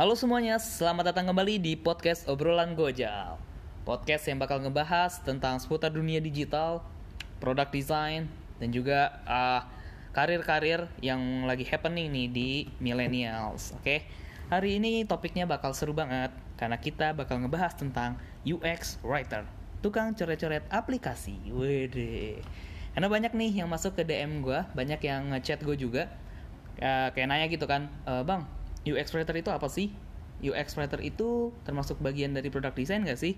Halo semuanya, selamat datang kembali di podcast Obrolan Gojal. Podcast yang bakal ngebahas tentang seputar dunia digital, produk desain, dan juga uh, karir-karir yang lagi happening nih di millennials. Oke, hari ini topiknya bakal seru banget karena kita bakal ngebahas tentang UX writer, tukang coret-coret aplikasi. Wede. Karena banyak nih yang masuk ke DM gue, banyak yang ngechat gue juga, uh, kayak nanya gitu kan, "E, bang, UX writer itu apa sih? UX writer itu termasuk bagian dari produk desain gak sih?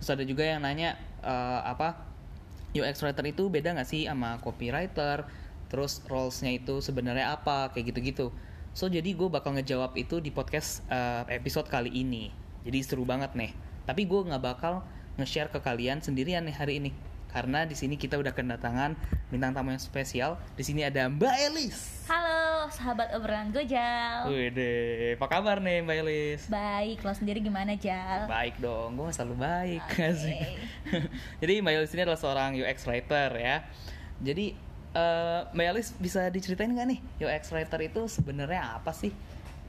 Terus ada juga yang nanya eh, apa UX writer itu beda gak sih sama copywriter? Terus roles-nya itu sebenarnya apa? Kayak gitu-gitu. So jadi gue bakal ngejawab itu di podcast eh, episode kali ini. Jadi seru banget nih. Tapi gue nggak bakal nge-share ke kalian sendirian nih hari ini. Karena di sini kita udah kedatangan bintang tamu yang spesial. Di sini ada Mbak Elis. Halo sahabat obrolan Gojal Wede, apa kabar nih Mbak Elis? Baik, lo sendiri gimana Jal? Baik dong, gue selalu baik. Asik. Jadi Mbak Elis ini adalah seorang UX writer ya. Jadi eh, Mbak Elis bisa diceritain nggak nih UX writer itu sebenarnya apa sih?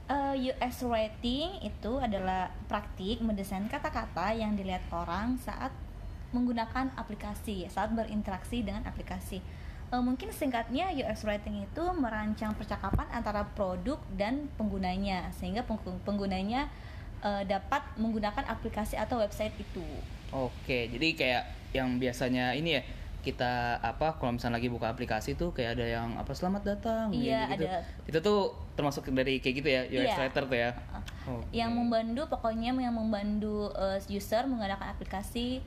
Eh, UX writing itu adalah praktik mendesain kata-kata yang dilihat orang saat menggunakan aplikasi, saat berinteraksi dengan aplikasi. Eh, mungkin singkatnya UX writing itu merancang percakapan antara produk dan penggunanya sehingga peng- penggunanya eh, dapat menggunakan aplikasi atau website itu. Oke, jadi kayak yang biasanya ini ya kita apa kalau misalnya lagi buka aplikasi tuh kayak ada yang apa selamat datang Iya, gitu. ada. Itu tuh termasuk dari kayak gitu ya UX Iya. writer tuh ya. Oke. yang membantu pokoknya yang membantu eh, user menggunakan aplikasi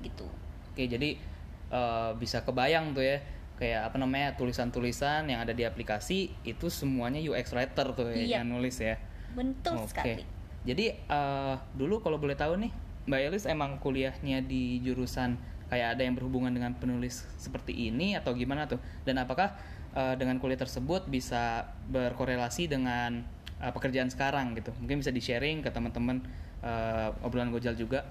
gitu Oke, jadi eh, bisa kebayang tuh ya kayak apa namanya tulisan-tulisan yang ada di aplikasi itu semuanya UX writer tuh ya Iya. yang nulis ya. betul Oke. sekali Jadi eh, dulu kalau boleh tahu nih, Mbak Elis emang kuliahnya di jurusan kayak ada yang berhubungan dengan penulis seperti ini atau gimana tuh? Dan apakah eh, dengan kuliah tersebut bisa berkorelasi dengan pekerjaan sekarang gitu? Mungkin bisa di-sharing ke teman-teman eh, obrolan Gojal juga.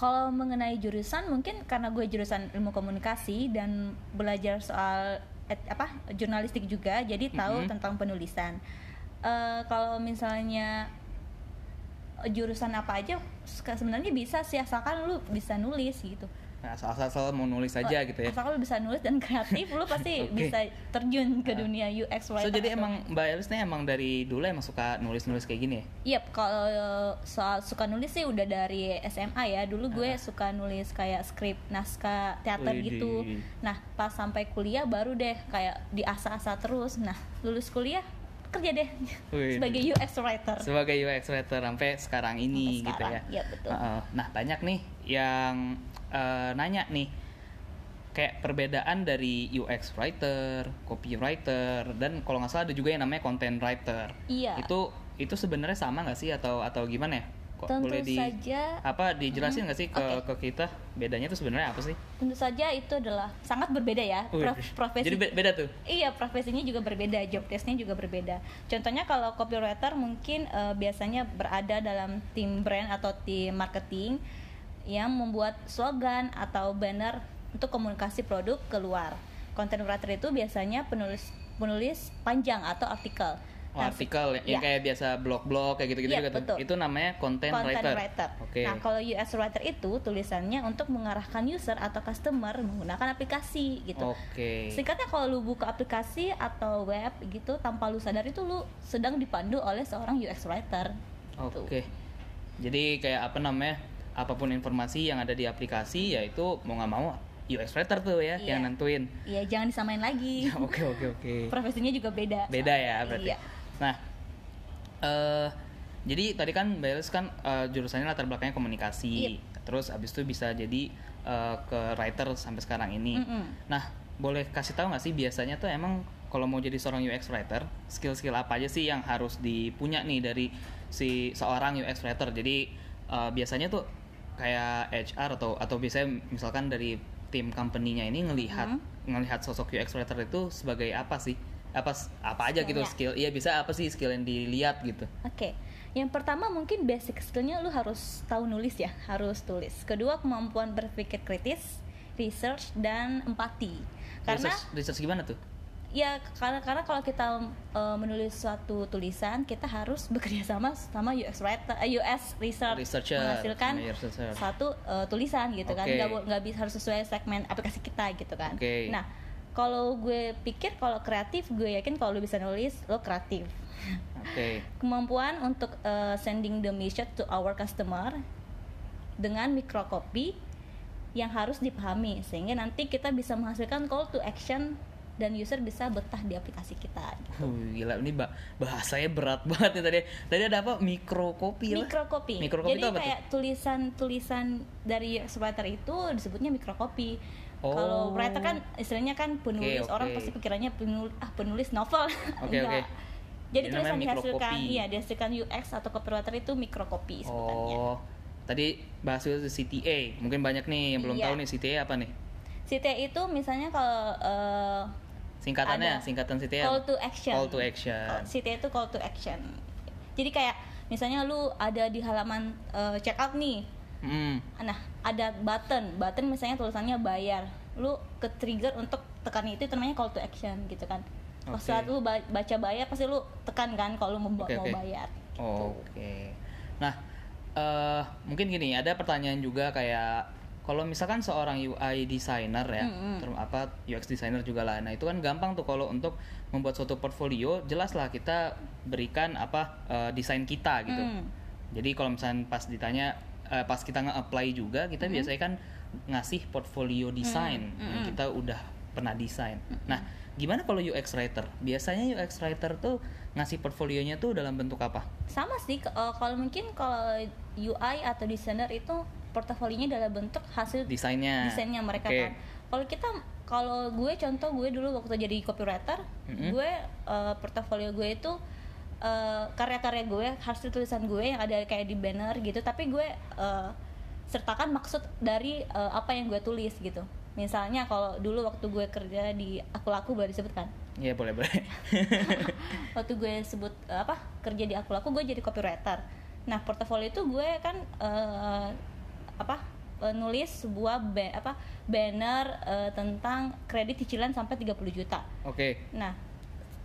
Kalau mengenai jurusan mungkin karena gue jurusan ilmu komunikasi dan belajar soal et- apa jurnalistik juga jadi tahu Mhm. tentang penulisan Eh, kalau misalnya jurusan apa aja se- sebenarnya bisa sih asalkan lu bisa nulis gitu Nah, asal-asal mau nulis saja gitu ya. lu bisa nulis dan kreatif lu pasti Oke. bisa terjun ke dunia UX So writer jadi atau- emang Mbak Elis nih emang dari dulu emang suka nulis-nulis kayak gini ya? Yap, kalau soal suka nulis sih udah dari SMA ya. Dulu gue Ah. suka nulis kayak skrip naskah teater Widih. gitu. Nah, pas sampai kuliah baru deh kayak diasah-asah terus. Nah, lulus kuliah kerja deh sebagai UX writer. sebagai UX writer sampai sekarang ini Sampai gitu sekarang, ya. ya, betul. Heeh. nah banyak nih yang eh, nanya nih kayak perbedaan dari UX writer, copywriter dan kalau nggak salah ada juga yang namanya content writer. Iya. Itu itu sebenarnya sama nggak sih atau atau gimana ya? Kok Tentu boleh di saja- apa dijelasin nggak sih ke Oke. ke kita bedanya itu sebenarnya apa sih? Tentu saja itu adalah sangat berbeda ya. Prof- profesi Jadi be- beda tuh. Iya, profesinya juga berbeda, job desknya juga berbeda. Contohnya kalau copywriter mungkin eh, biasanya berada dalam tim brand atau tim marketing yang membuat slogan atau banner untuk komunikasi produk keluar. Content writer itu biasanya penulis penulis panjang atau artikel. Oh, Nah, artikel yang, yang ya. kayak biasa blog-blog kayak gitu-gitu tuh. betul. Itu namanya content, content writer. writer. Oke. Nah, kalau UX writer itu tulisannya untuk mengarahkan user atau customer menggunakan aplikasi gitu. Oke. Singkatnya kalau lu buka aplikasi atau web gitu tanpa lu sadar itu lu sedang dipandu oleh seorang UX writer. Tuh. Oke. Jadi kayak apa namanya? Apa pun informasi yang ada di aplikasi ya itu mau nggak mau UX writer tuh ya Iya. yang nentuin. Iya, jangan disamain lagi. Oke oke oke. Profesinya juga beda. Beda ya berarti. Iya. Nah, eh jadi tadi kan Mbak Elis kan eh, jurusannya latar belakangnya komunikasi. Iya. Terus abis itu bisa jadi eh, ke writer sampai sekarang ini. Mm-mm. Nah, boleh kasih tahu nggak sih biasanya tuh emang kalau mau jadi seorang UX writer, skill-skill apa aja sih yang harus dipunya nih dari si seorang UX writer? Jadi eh, biasanya tuh kayak HR atau atau biasanya misalkan dari tim company-nya ini ngelihat ngelihat sosok UX writer itu sebagai apa sih? Apa apa aja gitu Skillnya. skill? Iya bisa apa sih skill yang dilihat gitu? Oke, yang pertama mungkin basic skillnya lu harus tahu nulis ya, harus tulis. Kedua kemampuan berpikir kritis, research dan empati. Karena research, research gimana tuh? Ya karena karena kalau kita uh, menulis suatu tulisan kita harus bekerja sama sama UX writer uh, US research Researcher, menghasilkan researcher. satu uh, tulisan gitu kan Oke. nggak nggak bisa harus sesuai segmen aplikasi kita gitu kan Oke. nah kalau gue pikir kalau kreatif gue yakin kalau lo bisa nulis lo kreatif Oke. kemampuan untuk uh, sending the message to our customer dengan microcopy yang harus dipahami sehingga nanti kita bisa menghasilkan call to action dan user bisa betah di aplikasi kita. Uh, gila ini bah- bahasanya berat banget nih tadi. Tadi ada apa? Mikrokopi lah. Microcopy. Microcopy Jadi itu apa kayak tulisan-tulisan dari UX writer itu disebutnya microcopy. Oh. Kalau writer kan istilahnya kan penulis Oke, orang oke. pasti pikirannya penulis ah penulis novel. Oke, oke. Jadi Jadi tulisan namanya dihasilkan iya dihasilkan UX atau copywriter itu microcopy sebutannya. Oh. Tadi bahas itu CTA. Mungkin banyak nih yang belum Iya. tahu nih CTA apa nih? CTA itu misalnya kalau eh, Singkatannya, Ada. singkatan CTA. call to action. Call to action. CTA itu call to action. Jadi kayak misalnya lu ada di halaman eh, checkout nih. Hmm. Nah, ada button. Button misalnya tulisannya bayar. Lu ke trigger untuk tekan itu namanya call to action gitu kan. Pas Oke. saat lu ba- baca bayar pasti lu tekan kan kalau lu mau, Oke, mau oke. bayar. gitu. Oh, Oke. Nah, eh mungkin gini, ada pertanyaan juga kayak kalau misalkan seorang UI designer ya, Mm-mm. term apa UX designer juga lah. Nah, itu kan gampang tuh kalau untuk membuat suatu portfolio, jelas lah kita berikan apa eh, desain kita gitu. Hmm. Jadi kalau misalnya pas ditanya eh, pas kita nge-apply juga, kita biasanya kan ngasih portfolio desain yang kita udah pernah desain. Nah, gimana kalau UX writer? Biasanya UX writer tuh ngasih portfolionya tuh dalam bentuk apa? sama sih eh, kalau mungkin kalau UI atau desainer itu portofolionya dalam bentuk hasil Desainnya. desainnya mereka Oke. kan kalau kita kalau gue contoh gue dulu waktu jadi copywriter Mm-mm. gue eh, portofolio gue itu eh, karya-karya gue hasil tulisan gue yang ada kayak di banner gitu tapi gue eh, sertakan maksud dari eh, apa yang gue tulis gitu misalnya kalau dulu waktu gue kerja di aku laku boleh disebutkan Iya boleh boleh. waktu gue sebut apa kerja di aku laku gue jadi copywriter nah portofolio itu gue kan eh, apa eh, nulis sebuah ba- apa banner eh, tentang kredit cicilan sampai 30 juta Oke. nah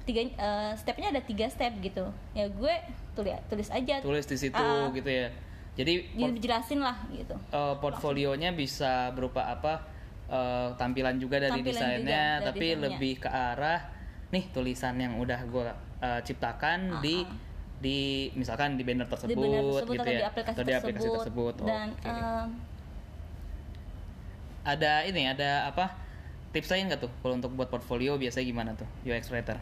tiga eh, stepnya ada tiga step gitu ya gue tulis tulis aja Tulis di situ Ah, gitu ya. Jadi jelasin lah gitu eh, portfolionya bisa berupa apa? eh, tampilan juga dari Tampilan desainnya, juga dari tapi desainnya. lebih ke arah nih tulisan yang udah gue ciptakan di Ah, ah. Di misalkan di banner tersebut, di banner tersebut gitu atau ya di aplikasi atau di tersebut, aplikasi tersebut. dan Oke. eh, ada ini ada apa tips lain nggak tuh kalau untuk buat portfolio biasanya gimana tuh UX writer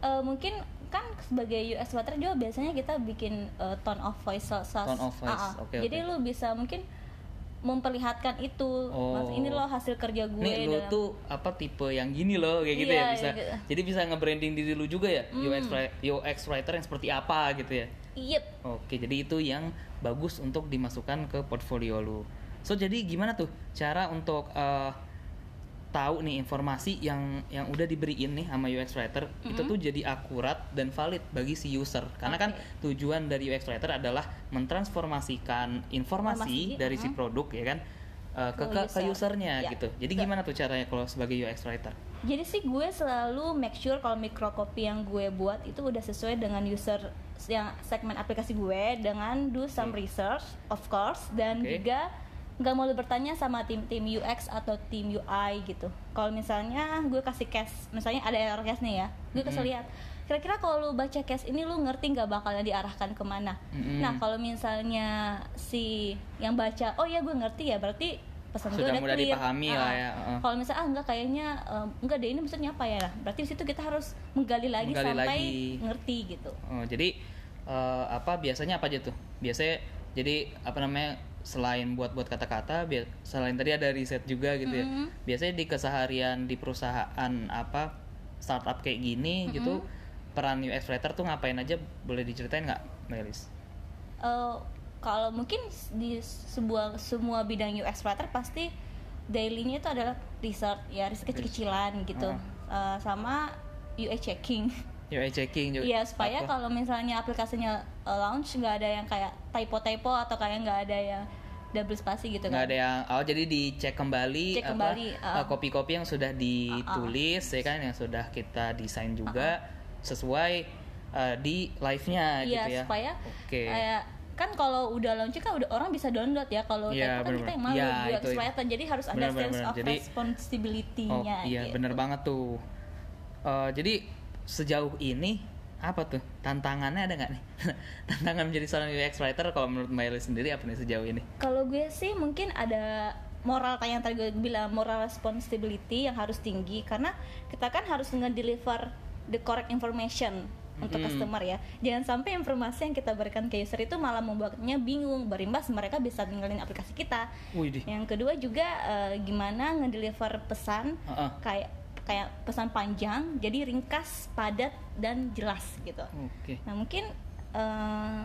eh, mungkin kan sebagai US writer juga biasanya kita bikin eh, tone of voice so- so- Tone of voice, ah, ah. oke, jadi oke. lu bisa mungkin memperlihatkan itu Oh. Mas, ini loh hasil kerja gue nih dalam- tuh apa tipe yang gini loh kayak gitu Iya, ya bisa gitu. jadi bisa nge-branding diri lu juga ya Hmm. UX UX writer yang seperti apa gitu ya Yep. oke jadi itu yang bagus untuk dimasukkan ke portfolio lu so jadi gimana tuh cara untuk eh, tahu nih informasi yang yang udah diberiin nih sama UX writer itu tuh jadi akurat dan valid bagi si user karena kan tujuan dari UX writer adalah mentransformasikan informasi Informasi, dari si mm. produk ya kan eh, ke, Ke ke, ke user. usernya Ya, gitu jadi betul. gimana tuh caranya kalau sebagai UX writer Jadi sih gue selalu make sure kalau microcopy yang gue buat itu udah sesuai dengan user yang segmen aplikasi gue dengan do some Oke. research of course dan Oke. juga nggak mau bertanya sama tim-tim UX atau tim UI gitu. Kalau misalnya gue kasih case, misalnya ada error case nih ya, gue kasih lihat. Kira-kira kalau lu baca case ini lu ngerti nggak bakalnya diarahkan ke mana? Mm-mm. Nah kalau misalnya si yang baca, oh ya gue ngerti ya, berarti pesan gue udah mudah clear. dipahami Ah, lah ya, heeh. Kalau misalnya ah enggak kayaknya em, enggak deh ini maksudnya apa ya? Nah, berarti di situ kita harus menggali lagi Menggali sampai lagi. ngerti gitu. Oh, jadi eh, apa biasanya apa aja tuh? Biasanya jadi apa namanya selain buat-buat kata-kata, bia- selain tadi ada riset juga gitu ya. Mhm. Biasanya di keseharian di perusahaan apa startup kayak gini gitu, peran UX writer tuh ngapain aja? Boleh diceritain nggak, Melis? Eh, kalau mungkin di sebuah semua bidang UX writer pasti dailynya itu adalah research ya riset kecil-kecilan gitu. Ah. Eh, sama UX checking. UI checking juga. Iya supaya kalau misalnya aplikasinya uh, launch nggak ada yang kayak typo-typo atau kayak nggak ada yang double spasi gitu nggak kan ada yang oh jadi dicek kembali Cek apa, kembali, eh, uh. kopi-kopi yang sudah ditulis ya kan yang sudah kita desain juga sesuai eh, di live-nya iya gitu ya supaya oke kayak kan kalau udah launching kan udah orang bisa download ya kalau Typo kan kita yang malu. Iya, UX itu- writer jadi harus ada bener-bener, sense bener. of Jadi- responsibility-nya Oh iya gitu. bener banget tuh. Eh, jadi sejauh ini apa tuh tantangannya ada nggak nih? Tantangan menjadi seorang UX writer kalau menurut Mbak Eli sendiri apa nih sejauh ini? Kalau gue sih mungkin ada moral kayak yang tadi gue bilang moral responsibility yang harus tinggi karena kita kan harus nge-deliver the correct information untuk Mm-mm. customer ya. Jangan sampai informasi yang kita berikan ke user itu malah membuatnya bingung, berimbas mereka bisa tinggalin aplikasi kita. Wih dih. Yang kedua juga eh, gimana ngedeliver pesan Heeh. kayak kayak pesan panjang jadi ringkas, padat dan jelas gitu. Oke. Nah, mungkin eh,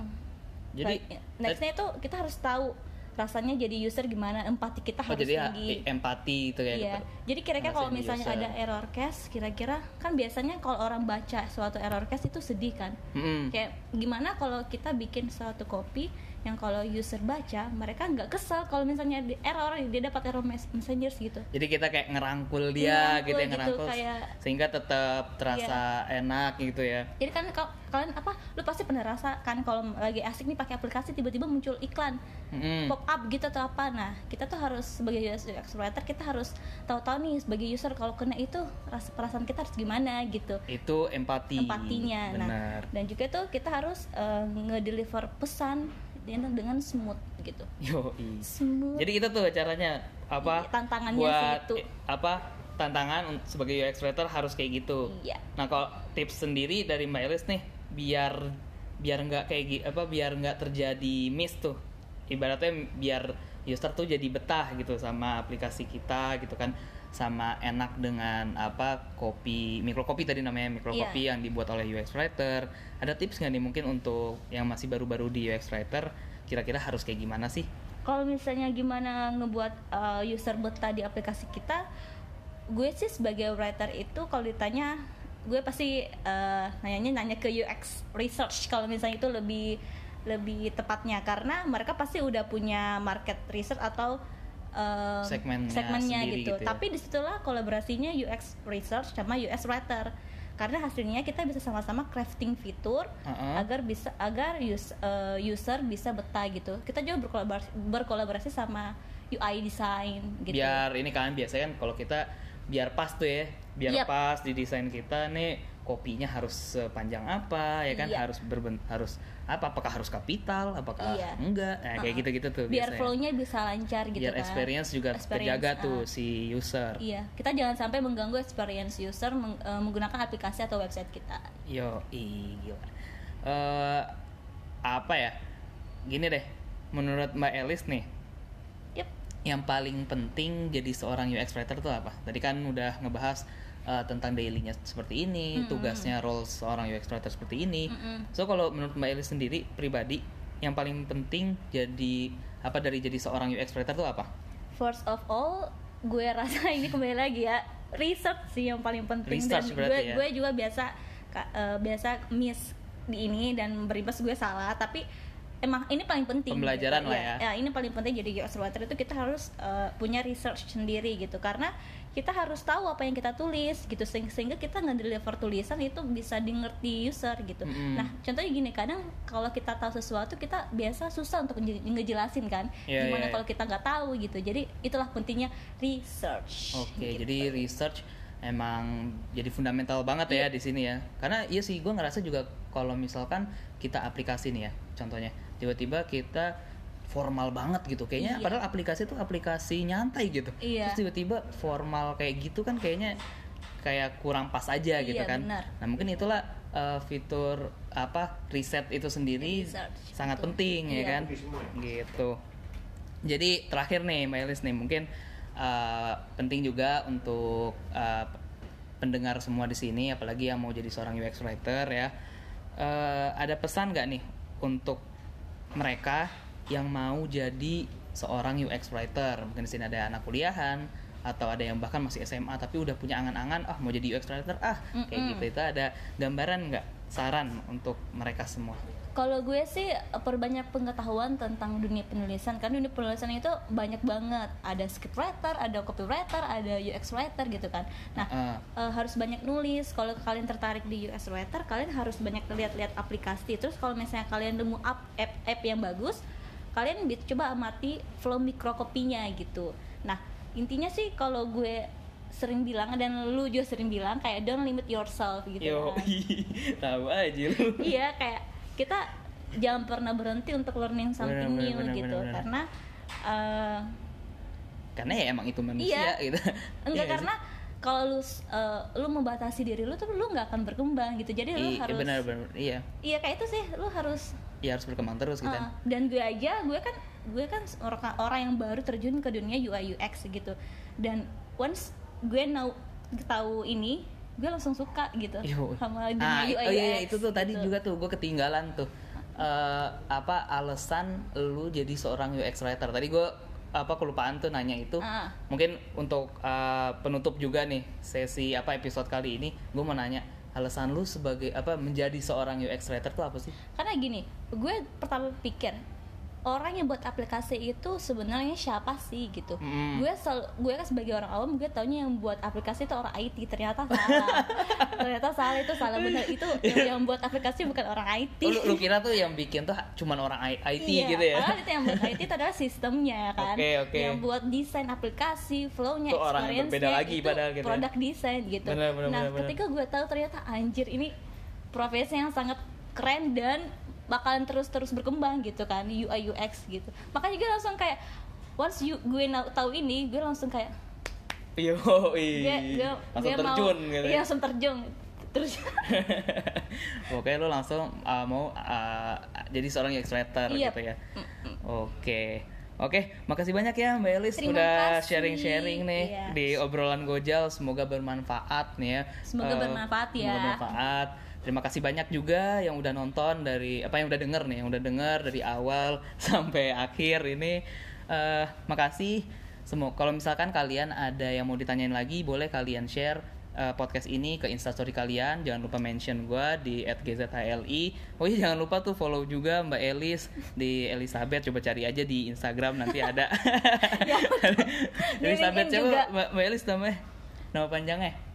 Jadi Right. nextnya itu kita harus tahu rasanya jadi user gimana empati kita oh harus jadi tinggi empati itu ya. iya jadi kira-kira kalau misalnya user. ada error case kira-kira kan biasanya kalau orang baca suatu error case itu sedih kan Mm-mm. kayak gimana kalau kita bikin suatu copy yang kalau user baca mereka nggak kesel kalau misalnya di error dia dapat error mes- messengers gitu Jadi kita kayak ngerangkul dia Ngerangkul gitu ya gitu, ngerangkul kayak- sehingga tetap terasa enak gitu ya. jadi kan kalau kalian apa lu pasti pernah rasa kan kalau lagi asik nih pakai aplikasi tiba-tiba muncul iklan Mm-mm. pop up gitu atau apa nah kita tuh harus sebagai UX writer kita harus tahu-tahu nih sebagai user kalau kena itu rasa perasaan kita harus gimana gitu Itu empati. empatinya nah Benar. dan juga tuh kita harus eh, ngedeliver pesan dengan dengan smooth gitu Yoi. smooth Jadi itu tuh caranya apa? Iya, tantangannya buat sih itu. apa? Tantangan sebagai UX writer harus kayak gitu. iya Nah kalau tips sendiri dari Mbak Elis nih biar biar nggak kayak apa biar nggak terjadi miss tuh. Ibaratnya biar user tuh jadi betah gitu sama aplikasi kita gitu kan. Sama enak dengan apa kopi mikrokopi tadi namanya mikrokopi yang dibuat oleh UX writer. Ada tips nggak nih mungkin untuk yang masih baru-baru di UX writer kira-kira harus kayak gimana sih? Kalau misalnya gimana ngebuat uh, user betah di aplikasi kita gue sih sebagai writer itu kalau ditanya gue pasti uh, nanyanya nanya ke UX research kalau misalnya itu lebih lebih tepatnya karena mereka pasti udah punya market research atau uh, Segmennya sendiri gitu. gitu ya. Tapi di situlah kolaborasinya UX research sama UX writer karena hasilnya kita bisa sama-sama crafting fitur Heeh. agar bisa agar us- uh, user bisa betah gitu. Kita juga berkolaborasi, berkolaborasi sama UI design gitu. biar ini kan biasanya kan kalau kita biar pas tuh ya biar Yap. pas di desain kita nih kopinya harus sepanjang apa ya kan Iya. harus berben harus apa apakah harus kapital apakah Iya. enggak nah, kayak Uh-uh. gitu-gitu tuh biar flow-nya bisa lancar gitu biar kan. experience juga Experience, terjaga uh. tuh si user Iya, kita jangan sampai mengganggu experience user meng- uh, menggunakan aplikasi atau website kita. yo i gila Eh, apa ya gini deh menurut mbak Elis nih Yep. yang paling penting jadi seorang UX writer tuh apa? Tadi kan udah ngebahas uh, tentang dailynya seperti ini, Mm-mm. tugasnya role seorang UX writer seperti ini. Mm-mm. So kalau menurut Mbak Elis sendiri pribadi yang paling penting jadi apa dari jadi seorang UX writer tuh apa? First of all, gue rasa ini kembali lagi ya research sih yang paling penting Research dan gue ya. gue juga biasa uh, biasa miss di ini dan berimbas gue salah tapi emang ini paling penting Pembelajaran gitu. lah ya. ini paling penting jadi UX writer itu kita harus uh, punya research sendiri gitu karena kita harus tahu apa yang kita tulis gitu sehing- sehingga kita nge-deliver tulisan itu bisa dimengerti user gitu. Mm-mm. Nah, contohnya gini kadang kalau kita tahu sesuatu kita biasa susah untuk nge- ngejelasin kan Iya, gimana iya, kalau kita nggak tahu gitu jadi itulah pentingnya research Oke, gitu. jadi research emang jadi fundamental banget ya di sini ya. Karena iya sih, gue ngerasa juga kalau misalkan kita aplikasi nih ya, contohnya tiba-tiba kita formal banget gitu, kayaknya Iya. padahal aplikasi itu aplikasi nyantai gitu. Iya. Terus tiba-tiba formal kayak gitu kan kayaknya kayak kurang pas aja gitu Iya, kan. benar. Nah mungkin itulah uh, fitur apa riset itu sendiri Research, sangat betul. penting ya Iya. kan, gitu. Jadi terakhir nih Mbak Elis nih mungkin uh, penting juga untuk uh, pendengar semua di sini apalagi yang mau jadi seorang UX writer ya. Uh, ada pesan nggak nih untuk mereka yang mau jadi seorang UX writer? Mungkin di sini ada anak kuliahan atau ada yang bahkan masih SMA tapi udah punya angan-angan ah mau jadi UX writer ah kayak Mm-mm. gitu itu ada gambaran nggak saran untuk mereka semua Kalau gue sih eh, perbanyak pengetahuan tentang dunia penulisan kan dunia penulisan itu banyak banget ada scriptwriter, ada copywriter, ada UX writer gitu kan. Nah Ah. eh, harus banyak nulis. Kalau kalian tertarik di UX writer, kalian harus banyak lihat-lihat aplikasi. Terus kalau misalnya kalian nemu app app, app yang bagus, kalian coba amati flow mikrokopinya gitu. Nah intinya sih kalau gue sering bilang dan lu juga sering bilang kayak don't limit yourself gitu yo kan. tahu aja lu iya kayak kita jangan pernah berhenti untuk learning something benar, new benar, gitu benar, benar. karena eh, karena ya emang itu manusia Iya. gitu enggak Iya nggak sih? karena kalau lu eh, lu membatasi diri lu tuh lu nggak akan berkembang gitu jadi lu I- harus benar benar iya iya kayak itu sih lu harus ya harus berkembang terus gitu Uh, dan gue aja gue kan gue kan orang orang yang baru terjun ke dunia UI UX gitu dan once gue tahu tahu ini gue langsung suka gitu Yo. sama dunia ah, UI oh iya, iya, UX itu tuh tadi gitu. juga tuh gue ketinggalan tuh Eh, apa alasan lu jadi seorang UX writer tadi gue apa kelupaan tuh nanya itu Ah. mungkin untuk eh, penutup juga nih sesi apa episode kali ini gue mau nanya alasan lu sebagai apa menjadi seorang UX writer tuh apa sih karena gini gue pertama pikir orang yang buat aplikasi itu sebenarnya siapa sih gitu Mm. gue sel- gue kan sebagai orang awam gue taunya yang buat aplikasi itu orang IT ternyata salah ternyata salah itu salah benar itu yang, yang buat aplikasi bukan orang IT Oh, lu, lu kira tuh yang bikin tuh cuman orang I- IT Iya, gitu ya padahal itu yang buat IT itu adalah sistemnya kan Oke, oke. yang buat desain aplikasi flownya Itu orang yang berbeda experience-nya, lagi itu padahal gitu ya. produk desain gitu Benar, benar, nah benar, benar. ketika gue tahu ternyata anjir ini profesi yang sangat keren dan bakalan terus-terus berkembang gitu kan UI UX gitu makanya gue langsung kayak once you, gue tahu ini gue langsung kayak Yo, gue gue langsung gue mau terjun gitu. iya langsung terjun terus Oke, lu langsung uh, mau uh, jadi seorang UX writer Iya. gitu ya. Oke. Oke, makasih banyak ya Mbak Elis Terima udah sharing-sharing nih Iya. di obrolan Gojal. Semoga bermanfaat nih ya. Semoga Eh, bermanfaat ya. Semoga bermanfaat. Terima kasih banyak juga yang udah nonton dari apa yang udah denger nih, yang udah denger dari awal sampai akhir ini. Eh, makasih. Semua kalau misalkan kalian ada yang mau ditanyain lagi, boleh kalian share eh, podcast ini ke instastory kalian. Jangan lupa mention gua di @gzhli. Oh iya jangan lupa tuh follow juga Mbak Elis di Elizabeth. Coba cari aja di Instagram nanti ada. Ya, Elizabeth Di-linkin coba. Mbak, Mbak Elis namanya. Nama panjangnya?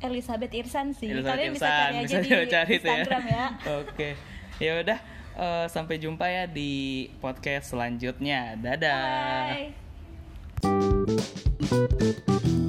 Elizabeth Irsan sih Elizabeth kalian bisa Irsan, cari aja bisa di cari tuh Instagram ya, Oke. Ya udah eh, sampai jumpa ya di podcast selanjutnya. Dadah. Bye.